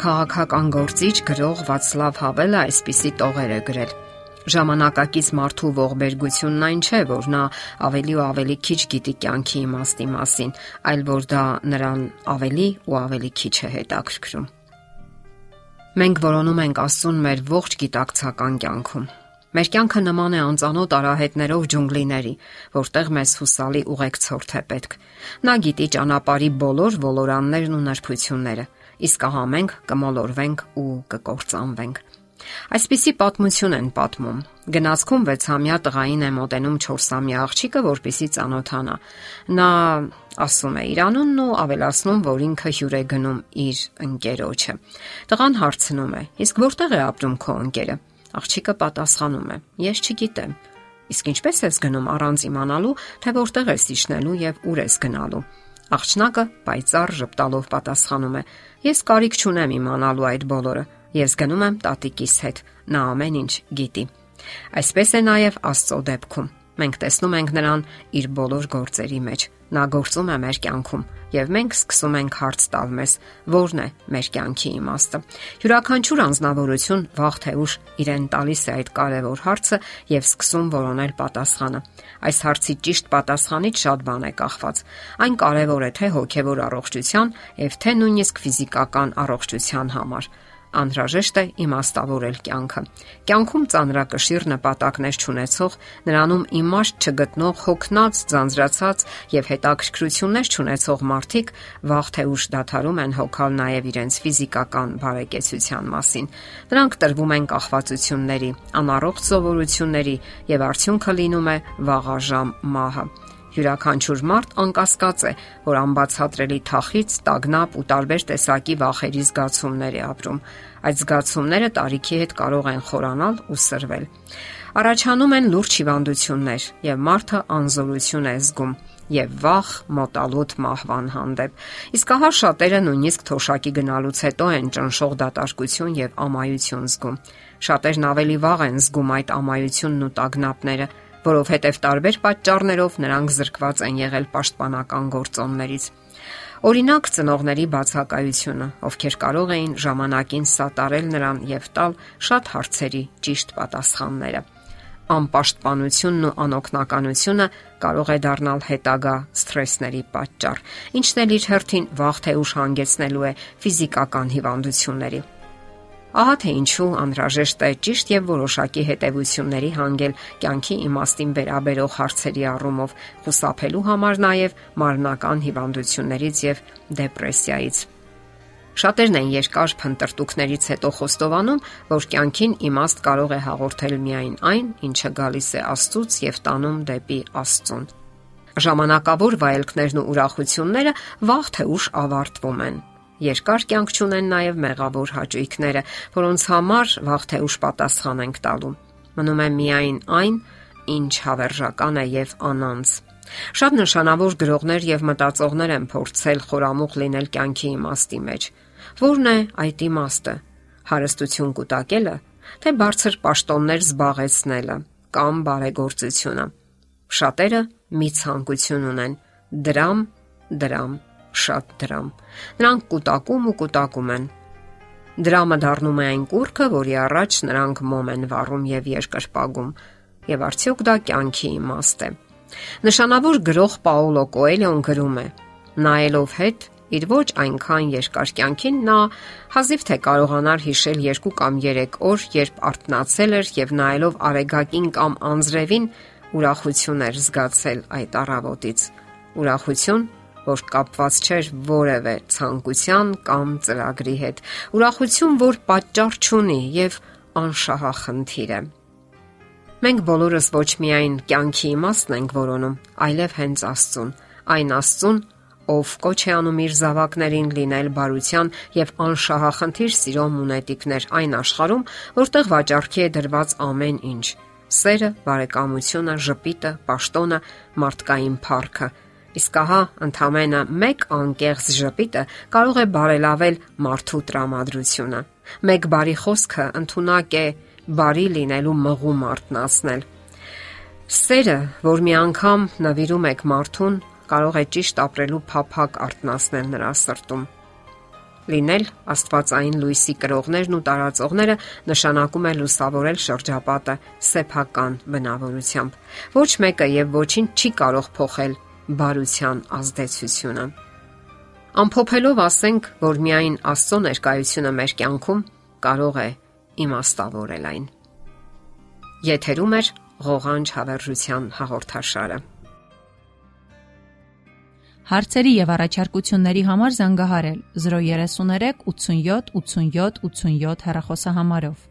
Քաղաքական գործիչ գրող Վացլավ Հավելը այսպիսի տողեր է գրել. Ժամանակակից մարդու ողբերգությունն այն չէ, որ նա ավելի ու ավելի քիչ գիտի կյանքի իմաստի մասին, այլ որ դա նրան ավելի ու ավելի քիչ է հետաքրքրում։ Մենք որոնում ենք Աստծուն մեր ողջ գիտակցական կյանքում։ Մեր կյանքը նման է անծանոթ արահետներով ջունգլիների, որտեղ մեզ հուսալի ուղեկցորդ է պետք։ Նա գիտի ճանապարհի բոլոր ոլորաններն ու նրբությունները իսկ ահա մենք կմոլորվենք ու կկործանվենք։ Այսպիսի պատմություն են պատմում։ Գնացքում 6-ամյա տղային է մոտենում 4-ամյա աղջիկը, որպիսի ծանոթանա։ Նա ասում է իր անունն ու ավելացնում, որ ինքը հյուր է գնում իր ընկերոջը։ Տղան հարցնում է. Իսկ որտեղ է ապրում քո ընկերը։ Աղջիկը պատասխանում է. Ես չգիտեմ։ Իսկ ինչպես ես գնում առանց իմանալու, թե որտեղ ես իջնելու եւ ուր ես գնալու։ Աղջնակը պայծառ ժպտալով պատասխանում է. Ես կարիք չունեմ իմանալու այդ բոլորը։ Ես գնում եմ տատիկիս հետ։ Նա ամեն ինչ գիտի։ Այսպես է նաև Աստծո դեպքում։ Մենք տեսնում ենք նրան իր բոլոր գործերի մեջ։ Նա գործում է մեր կյանքում եւ մենք սկսում ենք հարց տալ մեզ. ո՞րն է մեր կյանքի իմաստը։ Յուրաքանչյուր անznավորություն վաղ թե ուշ իրեն տալիս է այդ կարևոր հարցը եւ սկսում որոնել պատասխանը։ Այս հարցի ճիշտ պատասխանից շատ բան է կախված։ Այն կարևոր է թե հոգեվոր առողջության եւ թե նույնիսկ ֆիզիկական առողջության համար անհրաժեշտ է իմաստավորել կյանքը։ Կյանքում ծանրակշիռ նպատակներ ճանաչող, նրանում իմաստ չգտնող հոգնած, ձանձրացած եւ հետաքրքրություններ ճանաչող մարդիկ վաղ թե ուշ դադարում են հոգալ նաեւ իրենց ֆիզիկական բարեկեցության մասին։ Նրանք տրվում են կախվածությունների, անառողջ սովորությունների եւ արդյունքը լինում է վաղաժամ մահը։ Յուրաքանչյուր մարդ անկասկած է, որ անբացատրելի թախից, տագնապ ու տարբեր տեսակի վախերի զգացումներ է ապրում։ Այդ զգացումները տարիքի հետ կարող են խորանալ ու սրվել։ Առաջանում են լուրջ հիվանդություններ, եւ մարդը անզորություն է զգում եւ վախ մոտալուտ մահվան հանդեպ։ Իսկ ահա շատերը նույնիսկ թոշակի գնալուց հետո են ճնշող դատարկություն եւ ամայություն զգում։ Շատերն ավելի վաղ են զգում այդ ամայությունն ու տագնապները, որովհետև տարբեր պատճառներով նրանք զրկված են եղել պաշտպանական գործոններից։ Օրինակ ծնողների բացակայությունը, ովքեր կարող էին ժամանակին սատարել նրան եւ տալ շատ հարցերի ճիշտ պատասխանները։ Անպաշտպանությունն ու անօքնականությունը կարող է դառնալ հետագա սթրեսների պատճառ, ինչն էլ իր հերթին վաղ թե ուշ հանգեցնելու է ֆիզիկական հիվանդությունների։ Ահա թե ինչու անհրաժեշտ է ճիշտ եւ որոշակի հետեւությունների հանգել կյանքի իմաստին վերաբերող հարցերի առումով, խուսափելու համար նաեւ մարմնական հիվանդություններից եւ դեպրեսիայից։ Շատերն են երկար փնտրտուքներից հետո խոստովանում, որ կյանքին իմաստ կարող է հաղորդել միայն այն, ինչը գալիս է Աստծուց եւ տանում դեպի Աստծուն։ Ժամանակավոր վայելքներն ու ուրախությունները վաղ թե ուշ ավարտվում են Երկար կյանք ունեն նաև մեղավոր հաճույքները, որոնց համար վաղ թե ուշ պատասխան ենք տալու։ Մնում է միայն այն, ինչ հավերժական է եւ անանց։ Շատ նշանավոր գրողներ եւ մտածողներ են փորձել խորամուխ լինել կյանքի իմաստի մեջ։ Որն է այդ իմաստը։ Հարստություն կուտակելը, թե բարձր պաշտոններ զբաղեցնելը կամ բարեգործությունը։ Շատերը մի ցանկություն ունեն՝ դրամ, դրամ շատ դրամ։ Նրանք կուտակում ու կուտակում են։ Դրամը դառնում է այն կուրքը, որի առաջ նրանք մոմ են վառում եւ երկրպագում։ Եվ արդյոք դա կյանքի իմաստ է։ Նշանավոր գրող Պաուլո Կոելյոն գրում է. նայելով հետ իր ոչ այնքան երկար կյանքին նա հազիվ թե կարողանար հիշել 2 կամ 3 օր, երբ արթնացել էր եւ նայելով արեգակին կամ անձրևին ուրախություն էր զգացել այդ առավոտից։ Ուրախություն, որ կապված չէր որևէ ցանկության կամ ծրագրի հետ։ Ուրախություն, որ պատճառ չունի եւ անշահախնդիր է։ Մենք բոլորս ոչ միայն կյանքի իմաստն ենք որոնում, այլև հենց Աստծուն, այն Աստծուն, ով կոչ է անում իր զավակներին լինել բարության եւ անշահախնդիր սիրո մունետիկներ այն աշխարհում, որտեղ վաճառքի է դրված ամեն ինչ՝ սերը, բարեկամությունը, ժպիտը, պաշտոնը, մարդկային փառքը, Իսկ ահա ընդամենը մեկ անկեղծ ժպիտը կարող է բարելավել մարդու տրամադրությունը։ Մեկ բարի խոսքը ընդունակ է բարի լինելու մղում արտնասնել։ Սերը, որ մի անգամ նվիրում եք մարդուն, կարող է ճիշտ ապրելու փափակ արտնասնել նրա սրտում։ Լինել Աստվածային լույսի կրողներն ու տարածողները նշանակում է լուսավորել շրջապատը սեփական բնավորությամբ։ Ոչ մեկը եւ ոչինչ չի կարող փոխել բարության ազդեցությունը։ Ամփոփելով ասենք, որ միայն Աստծո ներկայությունը մեր կյանքում կարող է իմաստավորել այն։ Եթերում է ղողանջ հավերժության հաղորդաշարը։ Հարցերի եւ առաջարկությունների համար զանգահարել 033 87 87 87 հեռախոսահամարով։